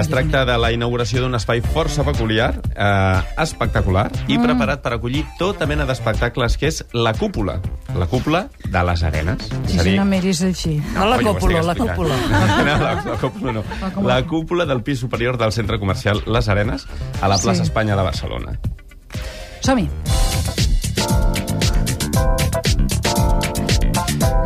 Es tracta de la inauguració d'un espai força peculiar, eh, espectacular i Mm. preparat per acollir tota mena d'espectacles, que és la cúpula. La cúpula de les arenes. Sí, sí, no miris així. No, la cúpula, la cúpula. No, la, la cúpula no. La cúpula. La cúpula del pis superior del centre comercial Les Arenes, a la plaça Sí. Espanya de Barcelona. Som-hi.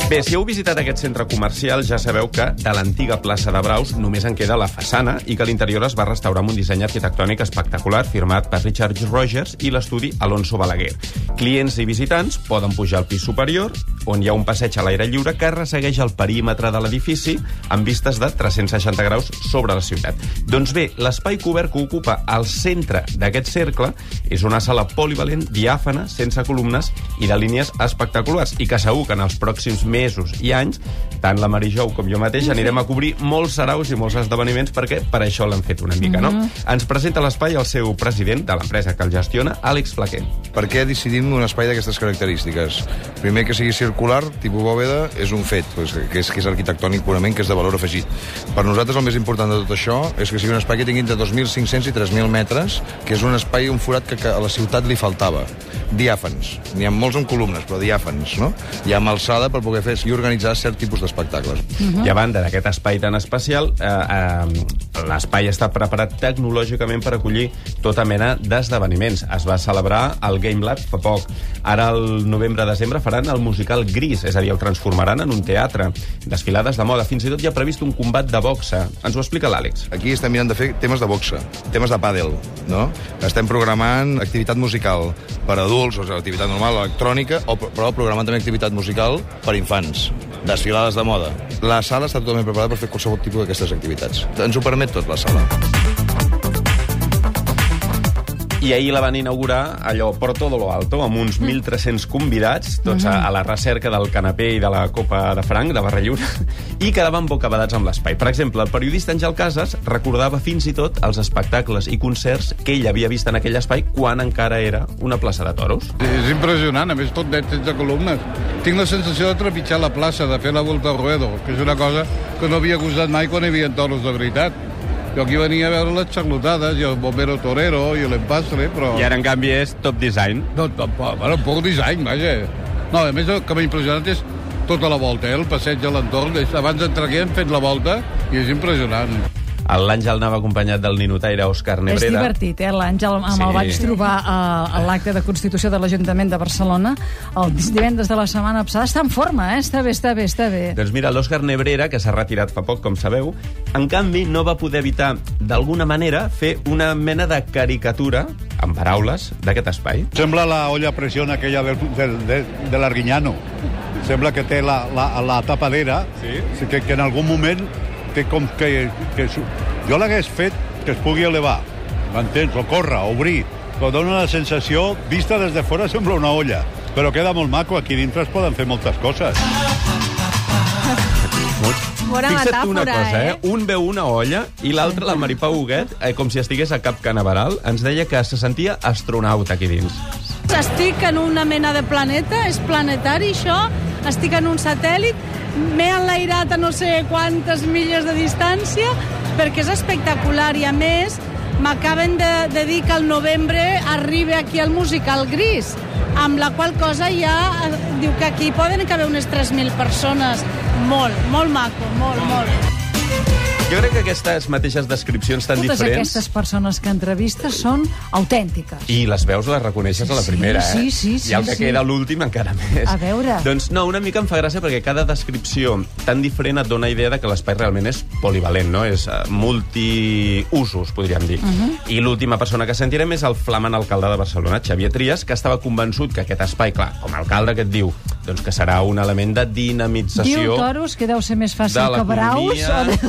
Bé, si heu visitat aquest centre comercial, ja sabeu que de l'antiga plaça de Braus només en queda la façana i que l'interior es va restaurar amb un disseny arquitectònic espectacular firmat per Richard Rogers i l'estudi Alonso Balaguer. Clients i visitants poden pujar al pis superior, on hi ha un passeig a l'aire lliure que ressegueix el perímetre de l'edifici amb vistes de 360 graus sobre la ciutat. Doncs bé, l'espai cobert que ocupa al centre d'aquest cercle és una sala polivalent, diàfana, sense columnes i de línies espectaculars i que segur que en els pròxims mesos i anys, tant la Marijou com jo mateix anirem a cobrir molts saraus i molts esdeveniments perquè per això l'han fet una mica, no? Ens presenta l'espai el seu president de l'empresa que el gestiona, Àlex Flaquer. Per què decidim un espai d'aquestes característiques? Primer, que sigui circular, tipus bòveda, és un fet, doncs, que, és, que és arquitectònic purament, que és de valor afegit. Per nosaltres el més important de tot això és que sigui un espai que tingui entre 2.500 i 3.000 metres, que és un espai, un forat que, que a la ciutat li faltava. Diàfans. N'hi ha molts amb columnes, però diàfans, no? I amb alçada per poder fer i organitzar cert tipus d'espectacles. I a banda d'aquest espai tan especial, eh, eh, l'espai està preparat tecnològicament per acollir tota mena d'esdeveniments. Es va celebrar el Game Lab fa poc. Ara, el novembre-desembre, faran el musical Gris, és a dir, el transformaran en un teatre. Desfilades de moda, fins i tot hi ha previst un combat de boxa. Ens ho explica l'Àlex. Aquí estem mirant de fer temes de boxa, temes de pàdel, no? Estem programant activitat musical per adults, o sigui, activitat normal, electrònica, o, però programant també activitat musical per infants, desfilades de moda. La sala està totalment preparada per fer qualsevol tipus d'aquestes activitats. Ens ho permet tot, la sala. I ahir la van inaugurar allò por todo lo alto, amb uns 1.300 convidats, tots a, a la recerca del canapé i de la Copa de Franc, de Barra Lliure, i quedaven bocabadats amb l'espai. Per exemple, el periodista Àngel Casas recordava fins i tot els espectacles i concerts que ell havia vist en aquell espai quan encara era una plaça de toros. És impressionant, a més tot net sense columnes. Tinc la sensació de trepitjar la plaça, de fer la volta al ruedo, que és una cosa que no havia gustat mai quan hi havia toros de veritat. Jo aquí venia a veure les xarlotades i el bombero torero i l'empastre, però... I ara, en canvi, és top design. No, tampoc, bueno, poc disseny, vaja. No, a més, el que m'ha impressionat és tota la volta, eh? el passeig a l'entorn. Abans d'entrar aquí hem fet la volta i és impressionant. L'Àngel anava acompanyat del ninotaire Òscar És Nebreda. divertit, eh? L'Àngel amb Sí. el vaig trobar a, a l'acte de Constitució de l'Ajuntament de Barcelona el divendres de la setmana passada. Està en forma, eh? Està bé, està bé, està bé. Doncs mira, l'Òscar Nebrera, que s'ha retirat fa poc, com sabeu, en canvi no va poder evitar, d'alguna manera, fer una mena de caricatura, en paraules, d'aquest espai. Sembla la olla a presión aquella del, del, de, de l'Arguiñano. Sembla que té la, la, la tapadera, sí? que, que en algun moment té com que... que su- jo l'hagués fet que es pugui elevar, m'entens? O córrer, o obrir. Però dona la sensació, vista des de fora, sembla una olla. Però queda molt maco, aquí dintre es poden fer moltes coses. Bona Fixa't tu una metàfora, cosa, eh? eh? Un veu una olla i l'altre, la Maripau Huguet, eh, com si estigués a Cap Canaveral, ens deia que se sentia astronauta aquí dins. Estic en una mena de planeta, és planetari això, estic en un satèl·lit, m'he enlairat a no sé quantes milles de distància, perquè és espectacular i a més m'acaben de, de dir que al novembre arriba aquí el musical Gris, amb la qual cosa ja eh, diu que aquí poden caber unes 3.000 persones. Molt, molt maco, molt, molt. Jo crec que aquestes mateixes descripcions tan Totes diferents... aquestes persones que entrevistes són autèntiques. I les veus les reconeixes a la Sí, primera, eh? sí, sí, sí, I el que sí. queda l'últim encara més. A veure. Doncs no, una mica em fa gràcia perquè cada descripció tan diferent et dona idea de que l'espai realment és polivalent, no? És uh, multiusos, podríem dir. Uh Mhm. -huh. I l'última persona que sentirem és el flamant alcalde de Barcelona, Xavier Trias, que estava convençut que aquest espai, clar, com a alcalde que et diu, doncs que serà un element de dinamització... Diu toros que deu ser més fàcil de que braus. O de...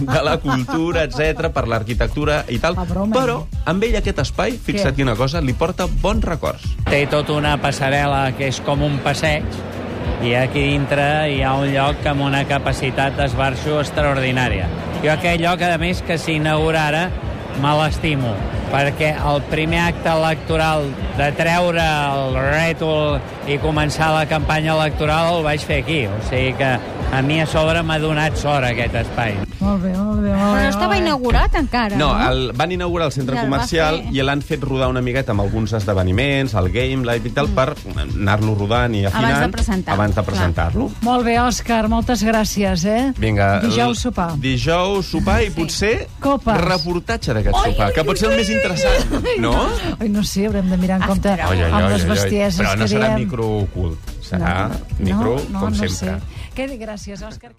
de la cultura, etc per l'arquitectura i tal. Broma, Però amb ell aquest espai, fixa't quina cosa, li porta bons records. té tota una passarel·la que és com un passeig i aquí dintre hi ha un lloc amb una capacitat d'esbarxo extraordinària. Jo aquell lloc, a més, que s'inaugurara, me l'estimo, perquè el primer acte electoral de treure el rètol i començar la campanya electoral el vaig fer aquí. O sigui que a mi a sobre m'ha donat sort aquest espai. Molt bé, molt bé, molt Però bé. no estava inaugurat encara, No, no? el, van inaugurar el centre Ja comercial fer. i l'han fet rodar una miqueta amb alguns esdeveniments, el Game Live i tal, per anar-lo rodant i afinant Mm. Abans de presentar-lo, abans de presentar-lo. Molt bé, Òscar, moltes gràcies, eh? Vinga, Dijous sopar. Dijous sopar i potser Copes. reportatge d'aquest sopar, que pot ser el més interessant, no? Ai, no sé, haurem de mirar en compte. Oi, oi, amb oi, les oi, oi. bestieses Però no que serà diem. microocult, serà micro, no, no, com no sempre. Sé. Que, gràcies, Òscar.